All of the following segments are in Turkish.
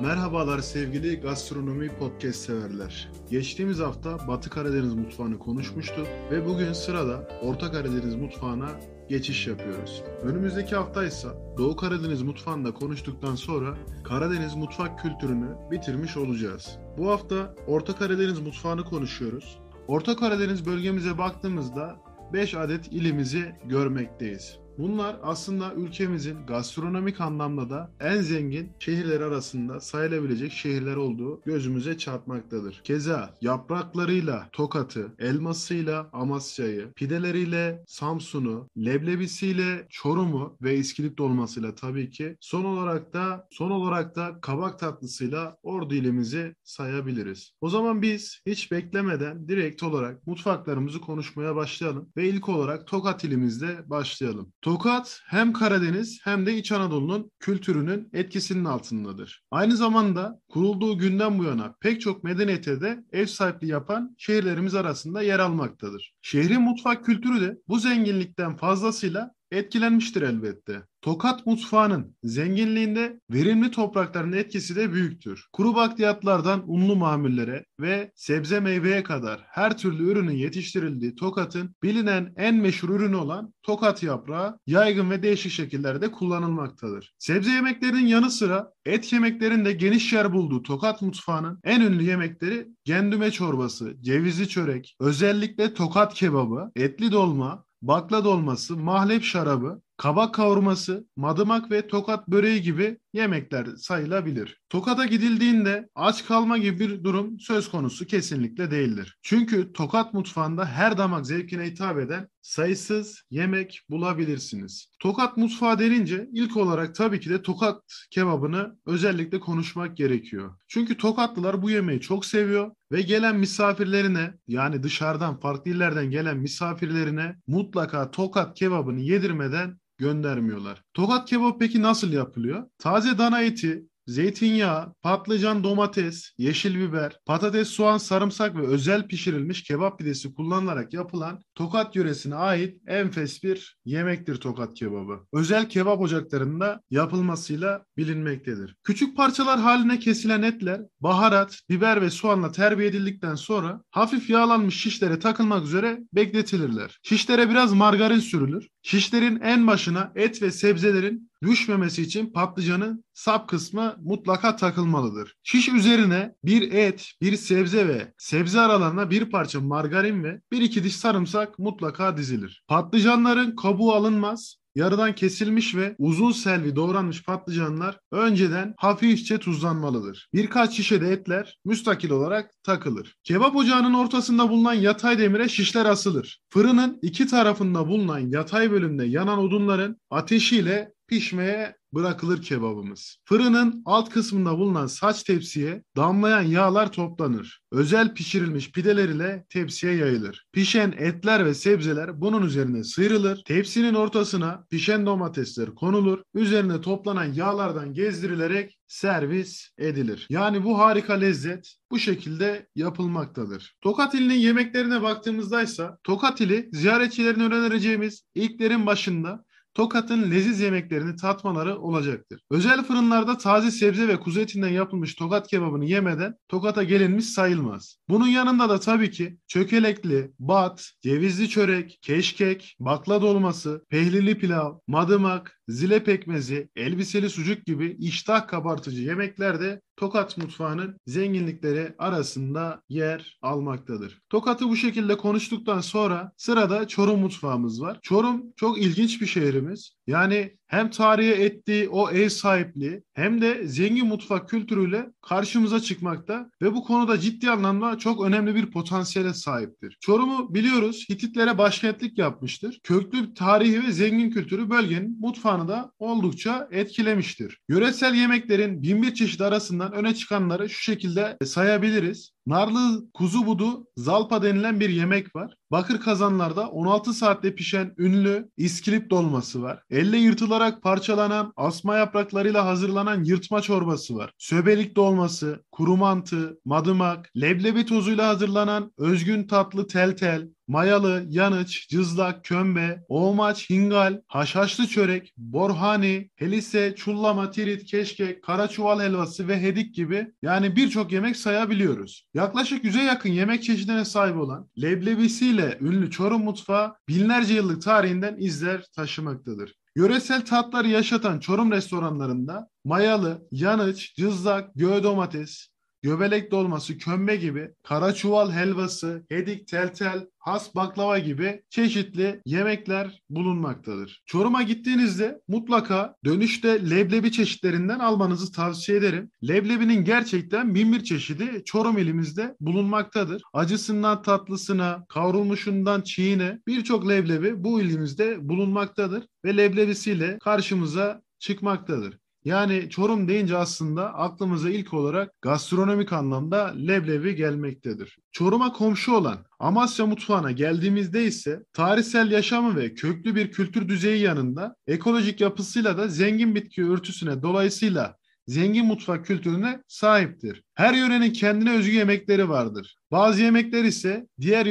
Merhabalar sevgili gastronomi podcast severler. Geçtiğimiz hafta Batı Karadeniz mutfağını konuşmuştuk ve bugün sırada Orta Karadeniz mutfağına geçiş yapıyoruz. Önümüzdeki hafta ise Doğu Karadeniz mutfağında konuştuktan sonra Karadeniz mutfak kültürünü bitirmiş olacağız. Bu hafta Orta Karadeniz mutfağını konuşuyoruz. Orta Karadeniz bölgemize baktığımızda 5 adet ilimizi görmekteyiz. Bunlar aslında ülkemizin gastronomik anlamda da en zengin şehirler arasında sayılabilecek şehirler olduğu gözümüze çarpmaktadır. Keza yapraklarıyla Tokat'ı, elmasıyla Amasya'yı, pideleriyle Samsun'u, leblebisiyle Çorum'u ve İskilip dolmasıyla tabii ki son olarak da son olarak da kabak tatlısıyla Ordu ilimizi sayabiliriz. O zaman biz hiç beklemeden direkt olarak mutfaklarımızı konuşmaya başlayalım ve ilk olarak Tokat ilimizde başlayalım. Tokat hem Karadeniz hem de İç Anadolu'nun kültürünün etkisinin altındadır. Aynı zamanda kurulduğu günden bu yana pek çok medeniyete de ev sahipliği yapan şehirlerimiz arasında yer almaktadır. Şehrin mutfak kültürü de bu zenginlikten fazlasıyla etkilenmiştir elbette. Tokat mutfağının zenginliğinde verimli toprakların etkisi de büyüktür. Kuru bakliyatlardan unlu mamullere ve sebze meyveye kadar her türlü ürünün yetiştirildiği Tokat'ın bilinen en meşhur ürünü olan Tokat yaprağı yaygın ve değişik şekillerde kullanılmaktadır. Sebze yemeklerinin yanı sıra et yemeklerin de geniş yer bulduğu Tokat mutfağının en ünlü yemekleri gendüme çorbası, cevizli çörek, özellikle Tokat kebabı, etli dolma, bakla dolması, mahlep şarabı, kabak kavurması, madımak ve tokat böreği gibi yemekler sayılabilir. Tokat'a gidildiğinde aç kalma gibi bir durum söz konusu kesinlikle değildir. Çünkü Tokat mutfağında her damak zevkine hitap eden sayısız yemek bulabilirsiniz. Tokat mutfağı denince ilk olarak tabii ki de Tokat kebabını özellikle konuşmak gerekiyor. Çünkü Tokatlılar bu yemeği çok seviyor ve gelen misafirlerine yani dışarıdan farklı illerden gelen misafirlerine mutlaka Tokat kebabını yedirmeden göndermiyorlar. Tokat kebap peki nasıl yapılıyor? Taze dana eti, zeytinyağı, patlıcan, domates, yeşil biber, patates, soğan, sarımsak ve özel pişirilmiş kebap pidesi kullanılarak yapılan Tokat yöresine ait enfes bir yemektir Tokat kebabı. Özel kebap ocaklarında yapılmasıyla bilinmektedir. Küçük parçalar haline kesilen etler baharat, biber ve soğanla terbiye edildikten sonra hafif yağlanmış şişlere takılmak üzere bekletilirler. Şişlere biraz margarin sürülür. Şişlerin en başına et ve sebzelerin düşmemesi için patlıcanın sap kısmı mutlaka takılmalıdır. Şiş üzerine bir et, bir sebze ve sebze aralarına bir parça margarin ve bir iki diş sarımsak mutlaka dizilir. Patlıcanların kabuğu alınmaz, yarıdan kesilmiş ve uzun selvi doğranmış patlıcanlar önceden hafifçe tuzlanmalıdır. Birkaç şişe de etler müstakil olarak takılır. Kebap ocağının ortasında bulunan yatay demire şişler asılır. Fırının iki tarafında bulunan yatay bölümde yanan odunların ateşiyle pişmeye bırakılır kebabımız. Fırının alt kısmında bulunan saç tepsiye damlayan yağlar toplanır. Özel pişirilmiş pideler ile tepsiye yayılır. Pişen etler ve sebzeler bunun üzerine sıyrılır. Tepsinin ortasına pişen domatesler konulur. Üzerine toplanan yağlardan gezdirilerek servis edilir. Yani bu harika lezzet bu şekilde yapılmaktadır. Tokat ilinin yemeklerine baktığımızda ise Tokat ili ziyaretçilerine önereceğimiz ilklerin başında Tokat'ın leziz yemeklerini tatmaları olacaktır. Özel fırınlarda taze sebze ve kuzu etinden yapılmış tokat kebabını yemeden Tokat'a gelinmiş sayılmaz. Bunun yanında da tabii ki çökelekli, bat, cevizli çörek, keşkek, bakla dolması, pehlili pilav, madımak, zile pekmezi, elbiseli sucuk gibi iştah kabartıcı yemekler de Tokat mutfağının zenginlikleri arasında yer almaktadır. Tokat'ı bu şekilde konuştuktan sonra sırada Çorum mutfağımız var. Çorum çok ilginç bir şehrimiz. Yani hem tarihe ettiği o ev sahipliği hem de zengin mutfak kültürüyle karşımıza çıkmakta ve bu konuda ciddi anlamda çok önemli bir potansiyele sahiptir. Çorum'u biliyoruz Hititlere başkentlik yapmıştır. Köklü tarihi ve zengin kültürü bölgenin mutfağını da oldukça etkilemiştir. Yöresel yemeklerin binbir çeşit arasından öne çıkanları şu şekilde sayabiliriz. Narlı kuzu budu zalpa denilen bir yemek var. Bakır kazanlarda 16 saatte pişen ünlü iskilip dolması var. Elle yırtılarak parçalanan asma yapraklarıyla hazırlanan yırtma çorbası var. Söbelik dolması, kuru mantı, madımak, leblebi tozuyla hazırlanan özgün tatlı tel tel, mayalı, yanıç, cızlak, kömbe, oğmaç, hingal, haşhaşlı çörek, borhani, helise, çullama, tirit, keşkek, karaçuval helvası ve hedik gibi yani birçok yemek sayabiliyoruz. Yaklaşık yüze yakın yemek çeşidine sahip olan leblebisiyle ünlü Çorum mutfağı binlerce yıllık tarihinden izler taşımaktadır. Yöresel tatları yaşatan Çorum restoranlarında mayalı, yanıç, cızlak, göğe domates, göbelek dolması, kömbe gibi, kara çuval helvası, hedik, teltel, has baklava gibi çeşitli yemekler bulunmaktadır. Çorum'a gittiğinizde mutlaka dönüşte leblebi çeşitlerinden almanızı tavsiye ederim. Leblebinin gerçekten bin bir çeşidi Çorum ilimizde bulunmaktadır. Acısından tatlısına, kavrulmuşundan çiğine birçok leblebi bu ilimizde bulunmaktadır ve leblebisiyle karşımıza çıkmaktadır. Yani Çorum deyince aslında aklımıza ilk olarak gastronomik anlamda leblebi gelmektedir. Çorum'a komşu olan Amasya mutfağına geldiğimizde ise tarihsel yaşamı ve köklü bir kültür düzeyi yanında ekolojik yapısıyla da zengin bitki örtüsüne dolayısıyla zengin mutfak kültürüne sahiptir. Her yörenin kendine özgü yemekleri vardır. Bazı yemekler ise diğer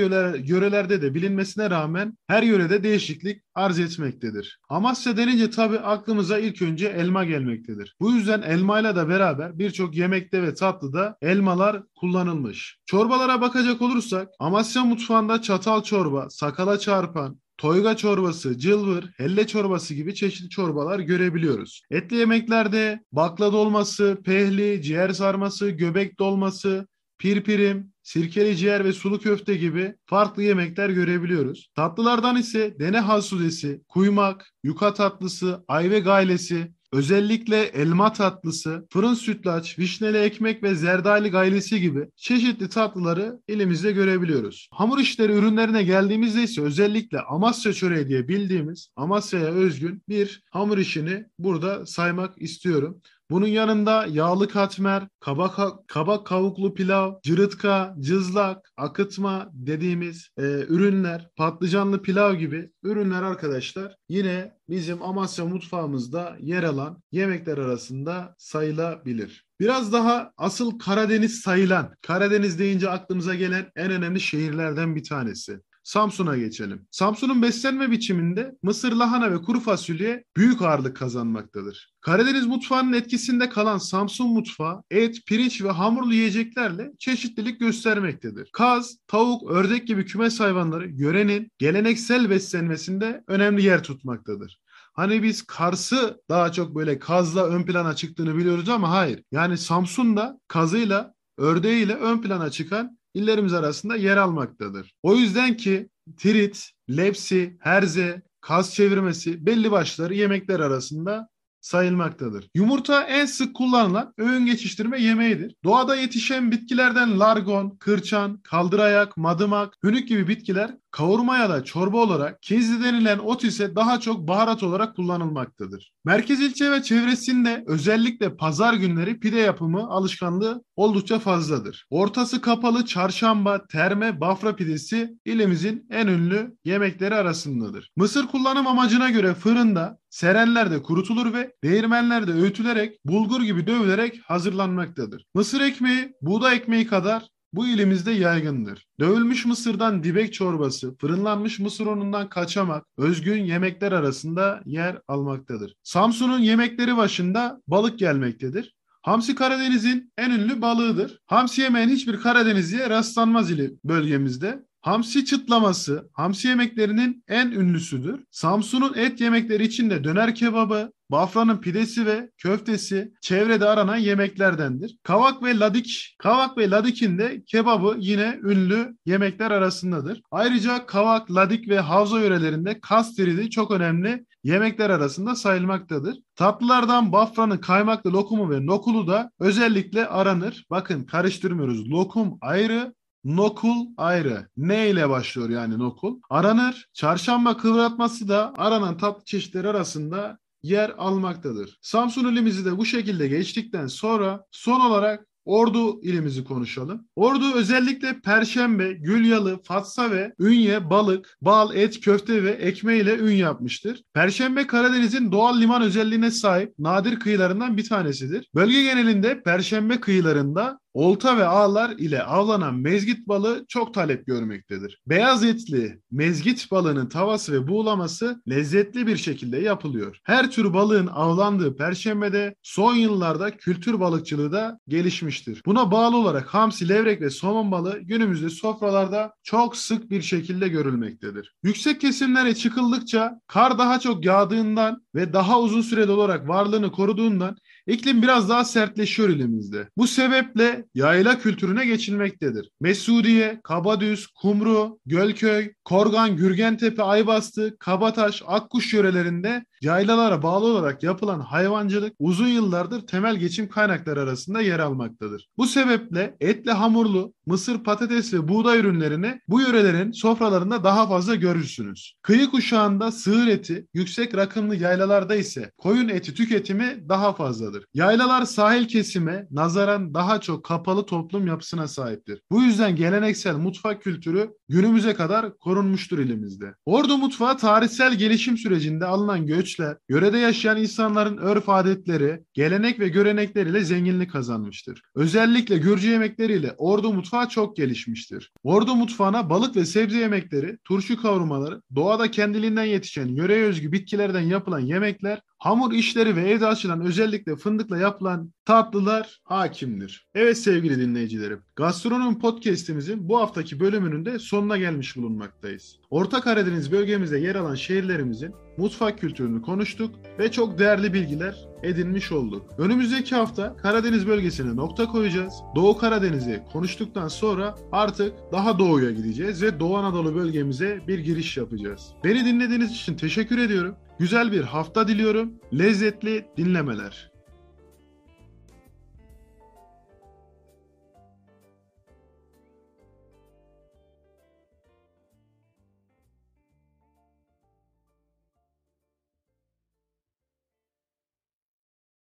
yörelerde de bilinmesine rağmen her yörede değişiklik arz etmektedir. Amasya denince tabi aklımıza ilk önce elma gelmektedir. Bu yüzden elmayla da beraber birçok yemekte ve tatlıda elmalar kullanılmış. Çorbalara bakacak olursak Amasya mutfağında çatal çorba, sakala çarpan, toyga çorbası, cılvır, helle çorbası gibi çeşitli çorbalar görebiliyoruz. Etli yemeklerde bakla dolması, pehli, ciğer sarması, göbek dolması, pirpirim, sirkeli ciğer ve sulu köfte gibi farklı yemekler görebiliyoruz. Tatlılardan ise dene hasudesi, kuymak, yuka tatlısı, ayve gaylesi, Özellikle elma tatlısı, fırın sütlaç, vişneli ekmek ve zerdali gaylesi gibi çeşitli tatlıları elimizde görebiliyoruz. Hamur işleri ürünlerine geldiğimizde ise özellikle Amasya çöreği diye bildiğimiz Amasya'ya özgün bir hamur işini burada saymak istiyorum. Bunun yanında yağlı katmer, kabak, kabak kavuklu pilav, cırıtka, cızlak, akıtma dediğimiz e, ürünler, patlıcanlı pilav gibi ürünler arkadaşlar yine bizim Amasya mutfağımızda yer alan yemekler arasında sayılabilir. Biraz daha asıl Karadeniz sayılan, Karadeniz deyince aklımıza gelen en önemli şehirlerden bir tanesi. Samsun'a geçelim. Samsun'un beslenme biçiminde mısır, lahana ve kuru fasulye büyük ağırlık kazanmaktadır. Karadeniz mutfağının etkisinde kalan Samsun mutfağı et, pirinç ve hamurlu yiyeceklerle çeşitlilik göstermektedir. Kaz, tavuk, ördek gibi kümes hayvanları yörenin geleneksel beslenmesinde önemli yer tutmaktadır. Hani biz Kars'ı daha çok böyle kazla ön plana çıktığını biliyoruz ama hayır. Yani Samsun'da kazıyla, ördeğiyle ön plana çıkan illerimiz arasında yer almaktadır. O yüzden ki tirit, lepsi, herze, kaz çevirmesi belli başları yemekler arasında sayılmaktadır. Yumurta en sık kullanılan öğün geçiştirme yemeğidir. Doğada yetişen bitkilerden largon, kırçan, kaldırayak, madımak, hünük gibi bitkiler kavurma ya da çorba olarak kizli denilen ot ise daha çok baharat olarak kullanılmaktadır. Merkez ilçe ve çevresinde özellikle pazar günleri pide yapımı alışkanlığı oldukça fazladır. Ortası kapalı çarşamba, terme, bafra pidesi ilimizin en ünlü yemekleri arasındadır. Mısır kullanım amacına göre fırında, serenlerde kurutulur ve değirmenlerde öğütülerek bulgur gibi dövülerek hazırlanmaktadır. Mısır ekmeği buğday ekmeği kadar bu ilimizde yaygındır. Dövülmüş mısırdan dibek çorbası, fırınlanmış mısır unundan kaçamak, özgün yemekler arasında yer almaktadır. Samsun'un yemekleri başında balık gelmektedir. Hamsi Karadeniz'in en ünlü balığıdır. Hamsi yemeyen hiçbir Karadenizliye rastlanmaz ili bölgemizde. Hamsi çıtlaması hamsi yemeklerinin en ünlüsüdür. Samsun'un et yemekleri içinde döner kebabı, Bafra'nın pidesi ve köftesi çevrede aranan yemeklerdendir. Kavak ve ladik, kavak ve ladikin de kebabı yine ünlü yemekler arasındadır. Ayrıca kavak, ladik ve havza yörelerinde kas diridi çok önemli yemekler arasında sayılmaktadır. Tatlılardan Bafra'nın kaymaklı lokumu ve nokulu da özellikle aranır. Bakın karıştırmıyoruz. Lokum ayrı, Nokul ayrı. Ne ile başlıyor yani nokul? Aranır. Çarşamba kıvratması da aranan tatlı çeşitleri arasında yer almaktadır. Samsun ilimizi de bu şekilde geçtikten sonra son olarak Ordu ilimizi konuşalım. Ordu özellikle Perşembe, Gülyalı, Fatsa ve Ünye, balık, bal, et, köfte ve ekmeğiyle ün yapmıştır. Perşembe Karadeniz'in doğal liman özelliğine sahip nadir kıyılarından bir tanesidir. Bölge genelinde Perşembe kıyılarında olta ve ağlar ile avlanan mezgit balığı çok talep görmektedir. Beyaz etli mezgit balığının tavası ve buğulaması lezzetli bir şekilde yapılıyor. Her tür balığın avlandığı perşembede son yıllarda kültür balıkçılığı da gelişmiştir. Buna bağlı olarak hamsi, levrek ve somon balığı günümüzde sofralarda çok sık bir şekilde görülmektedir. Yüksek kesimlere çıkıldıkça kar daha çok yağdığından ve daha uzun süreli olarak varlığını koruduğundan iklim biraz daha sertleşiyor ilimizde. Bu sebeple yayla kültürüne geçilmektedir. Mesudiye, Kabadüz, Kumru, Gölköy, Korgan, Gürgentepe, Aybastı, Kabataş, Akkuş yörelerinde yaylalara bağlı olarak yapılan hayvancılık uzun yıllardır temel geçim kaynakları arasında yer almaktadır. Bu sebeple etli hamurlu, mısır, patates ve buğday ürünlerini bu yörelerin sofralarında daha fazla görürsünüz. Kıyı kuşağında sığır eti, yüksek rakımlı yaylalarda ise koyun eti tüketimi daha fazladır. Yaylalar sahil kesime nazaran daha çok kapalı toplum yapısına sahiptir. Bu yüzden geleneksel mutfak kültürü günümüze kadar korunmuştur ilimizde. Ordu mutfağı tarihsel gelişim sürecinde alınan göçler, yörede yaşayan insanların örf adetleri, gelenek ve görenekleriyle zenginlik kazanmıştır. Özellikle Gürcü yemekleriyle Ordu mutfağı çok gelişmiştir. Ordu mutfağına balık ve sebze yemekleri, turşu kavurmaları, doğada kendiliğinden yetişen yöreye özgü bitkilerden yapılan yemekler, hamur işleri ve evde açılan özellikle fındıkla yapılan tatlılar hakimdir. Evet sevgili dinleyicilerim, Gastronomi Podcast'imizin bu haftaki bölümünün de sonuna gelmiş bulunmaktayız. Orta Karadeniz bölgemizde yer alan şehirlerimizin mutfak kültürünü konuştuk ve çok değerli bilgiler edinmiş olduk. Önümüzdeki hafta Karadeniz bölgesine nokta koyacağız. Doğu Karadeniz'i konuştuktan sonra artık daha doğuya gideceğiz ve Doğu Anadolu bölgemize bir giriş yapacağız. Beni dinlediğiniz için teşekkür ediyorum. Güzel bir hafta diliyorum. Lezzetli dinlemeler.